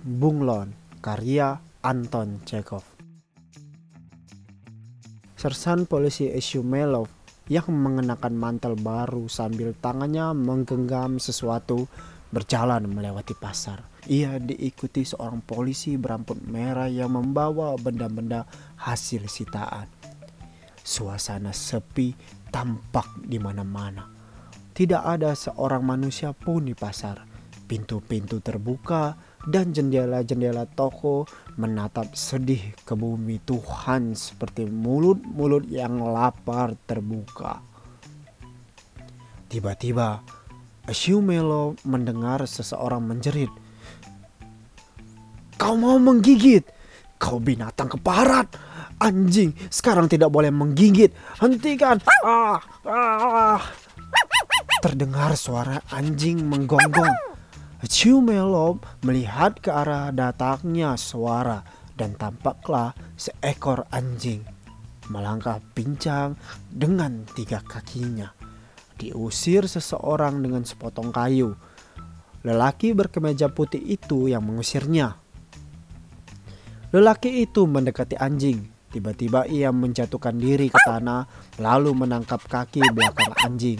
Bunglon, karya Anton Chekhov. Sersan polisi Eshumelov yang mengenakan mantel baru sambil tangannya menggenggam sesuatu berjalan melewati pasar. Ia diikuti seorang polisi beramput merah yang membawa benda-benda hasil sitaan. Suasana sepi tampak di mana-mana. Tidak ada seorang manusia pun di pasar. Pintu-pintu terbuka dan jendela-jendela toko menatap sedih ke bumi Tuhan seperti mulut-mulut yang lapar terbuka. Tiba-tiba, Ashumelo mendengar seseorang menjerit. Kau mau menggigit? Kau binatang keparat! Anjing, sekarang tidak boleh menggigit. Hentikan! Ah, ah. Terdengar suara anjing menggonggong. Ciumelo melihat ke arah datangnya suara dan tampaklah seekor anjing melangkah pincang dengan tiga kakinya. Diusir seseorang dengan sepotong kayu. Lelaki berkemeja putih itu yang mengusirnya. Lelaki itu mendekati anjing. Tiba-tiba ia menjatuhkan diri ke tanah lalu menangkap kaki belakang anjing.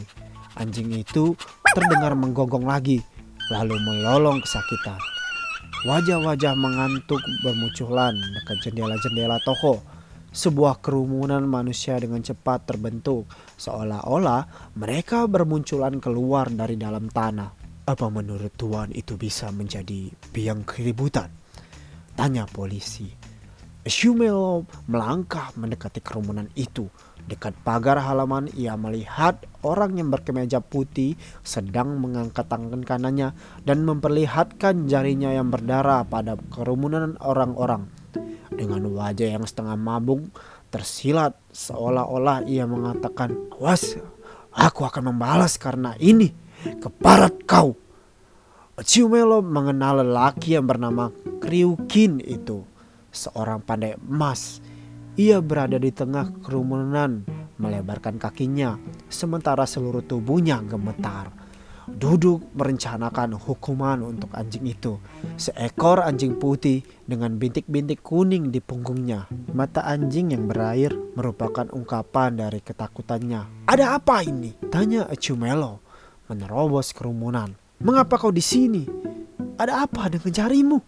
Anjing itu terdengar menggonggong lagi, lalu melolong kesakitan. Wajah-wajah mengantuk bermunculan dekat jendela-jendela toko. Sebuah kerumunan manusia dengan cepat terbentuk, seolah-olah mereka bermunculan keluar dari dalam tanah. Apa menurut Tuan itu bisa menjadi biang keributan? Tanya polisi. Shumelo melangkah mendekati kerumunan itu. Dekat pagar halaman ia melihat orang yang berkemeja putih sedang mengangkat tangan kanannya dan memperlihatkan jarinya yang berdarah pada kerumunan orang-orang. Dengan wajah yang setengah mabuk tersilat seolah-olah ia mengatakan, "Awas, aku akan membalas karena ini keparat kau." Ciumelo mengenal lelaki yang bernama Kriukin itu seorang pandai emas. Ia berada di tengah kerumunan, melebarkan kakinya, sementara seluruh tubuhnya gemetar. Duduk merencanakan hukuman untuk anjing itu. Seekor anjing putih dengan bintik-bintik kuning di punggungnya. Mata anjing yang berair merupakan ungkapan dari ketakutannya. Ada apa ini? Tanya Ecumelo menerobos kerumunan. Mengapa kau di sini? Ada apa dengan jarimu?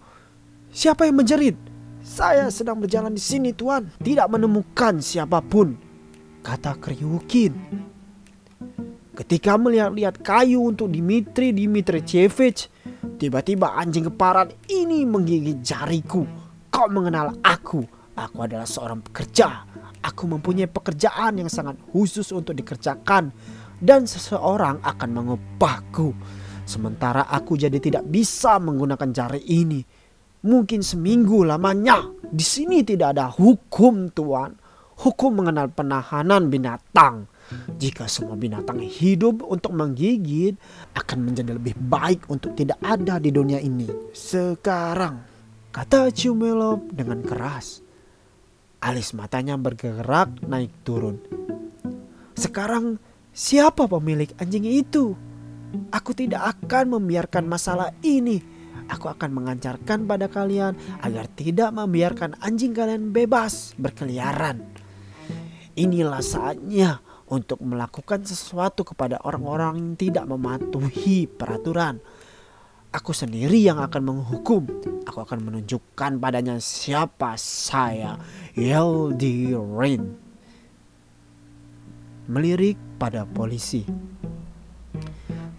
Siapa yang menjerit? Saya sedang berjalan di sini tuan, tidak menemukan siapa pun, kata Kriukin. Ketika melihat-lihat kayu untuk Dimitri Dimitrievich, tiba-tiba anjing keparat ini menggigit jariku. Kau mengenal aku, aku adalah seorang pekerja. Aku mempunyai pekerjaan yang sangat khusus untuk dikerjakan dan seseorang akan mengupahku. Sementara aku jadi tidak bisa menggunakan jari ini mungkin seminggu lamanya. Di sini tidak ada hukum tuan. Hukum mengenal penahanan binatang. Jika semua binatang hidup untuk menggigit akan menjadi lebih baik untuk tidak ada di dunia ini. Sekarang, kata Ciumelop dengan keras. Alis matanya bergerak naik turun. Sekarang siapa pemilik anjing itu? Aku tidak akan membiarkan masalah ini Aku akan mengancarkan pada kalian agar tidak membiarkan anjing kalian bebas berkeliaran. Inilah saatnya untuk melakukan sesuatu kepada orang-orang yang tidak mematuhi peraturan. Aku sendiri yang akan menghukum. Aku akan menunjukkan padanya siapa saya, Yeldi Rain. Melirik pada polisi.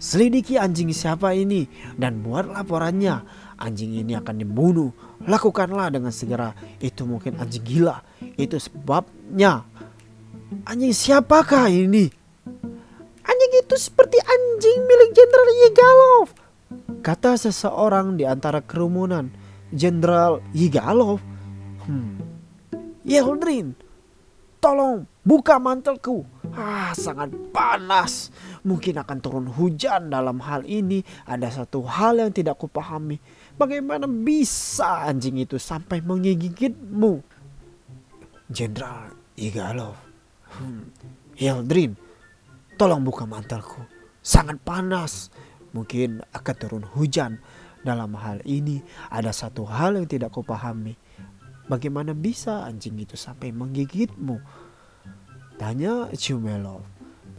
Selidiki anjing siapa ini dan buat laporannya. Anjing ini akan dibunuh. Lakukanlah dengan segera. Itu mungkin anjing gila. Itu sebabnya. Anjing siapakah ini? Anjing itu seperti anjing milik Jenderal Yigalov. Kata seseorang di antara kerumunan. Jenderal Yigalov. Hmm. Yeldrin, tolong buka mantelku. Ah, sangat panas. Mungkin akan turun hujan dalam hal ini. Ada satu hal yang tidak kupahami. Bagaimana bisa anjing itu sampai menggigitmu? Jenderal Igalov. Hmm. Hildrin, tolong buka mantelku. Sangat panas. Mungkin akan turun hujan Dalam hal ini ada satu hal yang tidak kupahami. Bagaimana bisa anjing itu sampai menggigitmu? Tanya Chumelov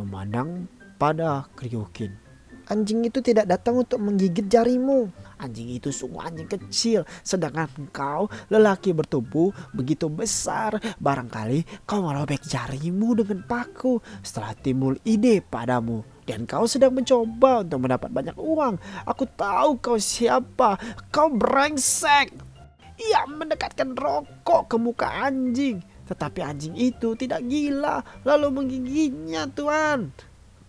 memandang pada Kryukin. Anjing itu tidak datang untuk menggigit jarimu. Anjing itu sungguh anjing kecil, sedangkan kau lelaki bertubuh begitu besar. Barangkali kau merobek jarimu dengan paku setelah timbul ide padamu. Dan kau sedang mencoba untuk mendapat banyak uang. Aku tahu kau siapa. Kau brengsek. Ia mendekatkan rokok ke muka anjing. Tetapi anjing itu tidak gila lalu menggigitnya tuan.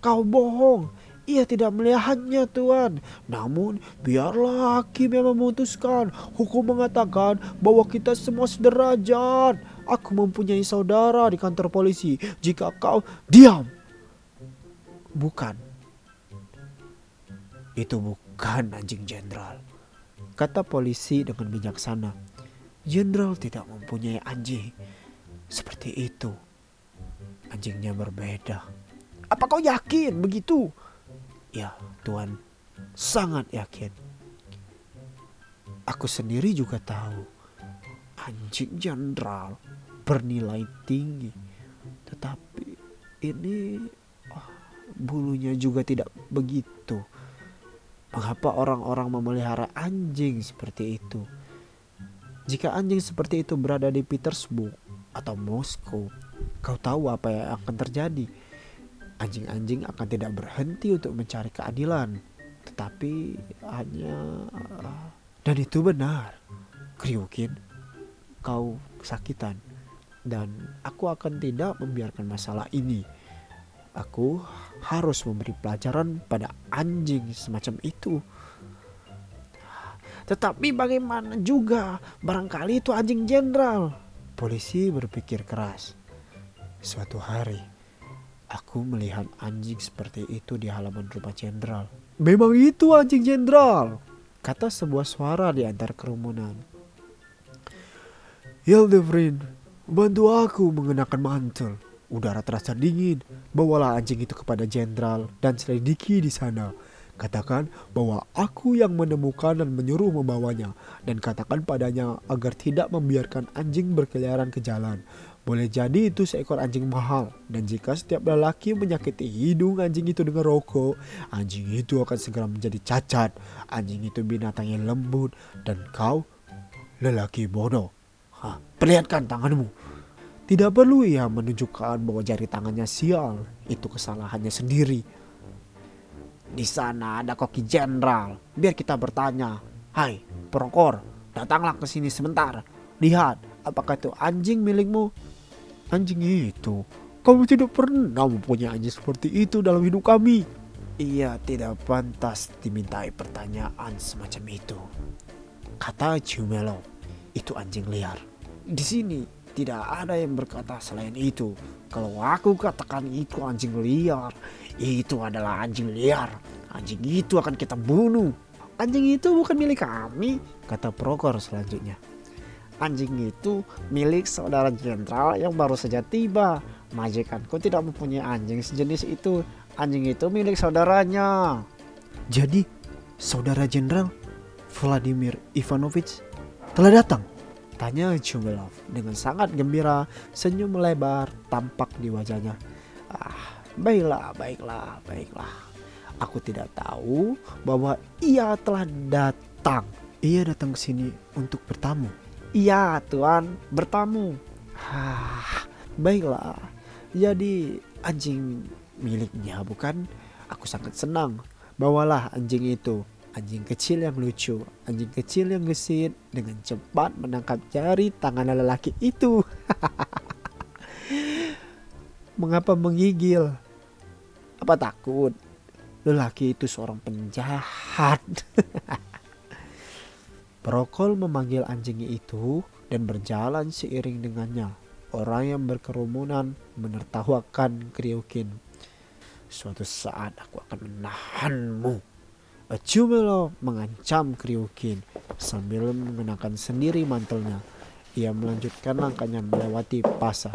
Kau bohong. Ia tidak melihatnya tuan. Namun biarlah hakim yang memutuskan. Hukum mengatakan bahwa kita semua sederajat. Aku mempunyai saudara di kantor polisi. Jika kau diam. Bukan. Itu bukan anjing jenderal. Kata polisi dengan bijaksana. Jenderal tidak mempunyai anjing. Seperti itu. Anjingnya berbeda. Apa kau yakin begitu? Ya, Tuhan, sangat yakin. Aku sendiri juga tahu anjing jenderal bernilai tinggi. Tetapi ini oh, bulunya juga tidak begitu. Mengapa orang-orang memelihara anjing seperti itu? Jika anjing seperti itu berada di Petersburg atau Moskow, kau tahu apa yang akan terjadi? anjing-anjing akan tidak berhenti untuk mencari keadilan, tetapi hanya dan itu benar. Kriukin, kau kesakitan dan aku akan tidak membiarkan masalah ini. Aku harus memberi pelajaran pada anjing semacam itu. Tetapi bagaimana juga barangkali itu anjing jenderal. Polisi berpikir keras. Suatu hari Aku melihat anjing seperti itu di halaman rumah jenderal. Memang itu anjing jenderal, kata sebuah suara di antara kerumunan. Hildefrin, bantu aku mengenakan mantel. Udara terasa dingin. Bawalah anjing itu kepada jenderal dan selidiki di sana. Katakan bahwa aku yang menemukan dan menyuruh membawanya dan katakan padanya agar tidak membiarkan anjing berkeliaran ke jalan. Boleh jadi itu seekor anjing mahal dan jika setiap lelaki menyakiti hidung anjing itu dengan rokok, anjing itu akan segera menjadi cacat. Anjing itu binatang yang lembut dan kau lelaki bodoh. Hah, perlihatkan tanganmu. Tidak perlu ia menunjukkan bahwa jari tangannya sial. Itu kesalahannya sendiri. Di sana ada koki jenderal. Biar kita bertanya. Hai, perokor, datanglah ke sini sebentar. Lihat, apakah itu anjing milikmu? Anjing itu, kamu tidak pernah mempunyai anjing seperti itu dalam hidup kami. Ia tidak pantas dimintai pertanyaan semacam itu. Kata Cumelo, itu anjing liar. Di sini tidak ada yang berkata selain itu. Kalau aku katakan itu anjing liar, itu adalah anjing liar. Anjing itu akan kita bunuh. Anjing itu bukan milik kami, kata Prokor selanjutnya anjing itu milik saudara jenderal yang baru saja tiba. Majikanku tidak mempunyai anjing sejenis itu. Anjing itu milik saudaranya. Jadi, saudara jenderal Vladimir Ivanovich telah datang? Tanya Chumilov dengan sangat gembira, senyum lebar tampak di wajahnya. Ah, baiklah, baiklah, baiklah. Aku tidak tahu bahwa ia telah datang. Ia datang ke sini untuk bertamu Iya tuan bertamu. Hah, baiklah. Jadi anjing miliknya bukan? Aku sangat senang. Bawalah anjing itu. Anjing kecil yang lucu, anjing kecil yang gesit dengan cepat menangkap jari tangan lelaki itu. Mengapa menggigil? Apa takut? Lelaki itu seorang penjahat. Prokol memanggil anjing itu dan berjalan seiring dengannya. Orang yang berkerumunan menertawakan Kriukin. Suatu saat aku akan menahanmu. Chumelo mengancam Kriukin sambil mengenakan sendiri mantelnya. Ia melanjutkan langkahnya melewati pasar.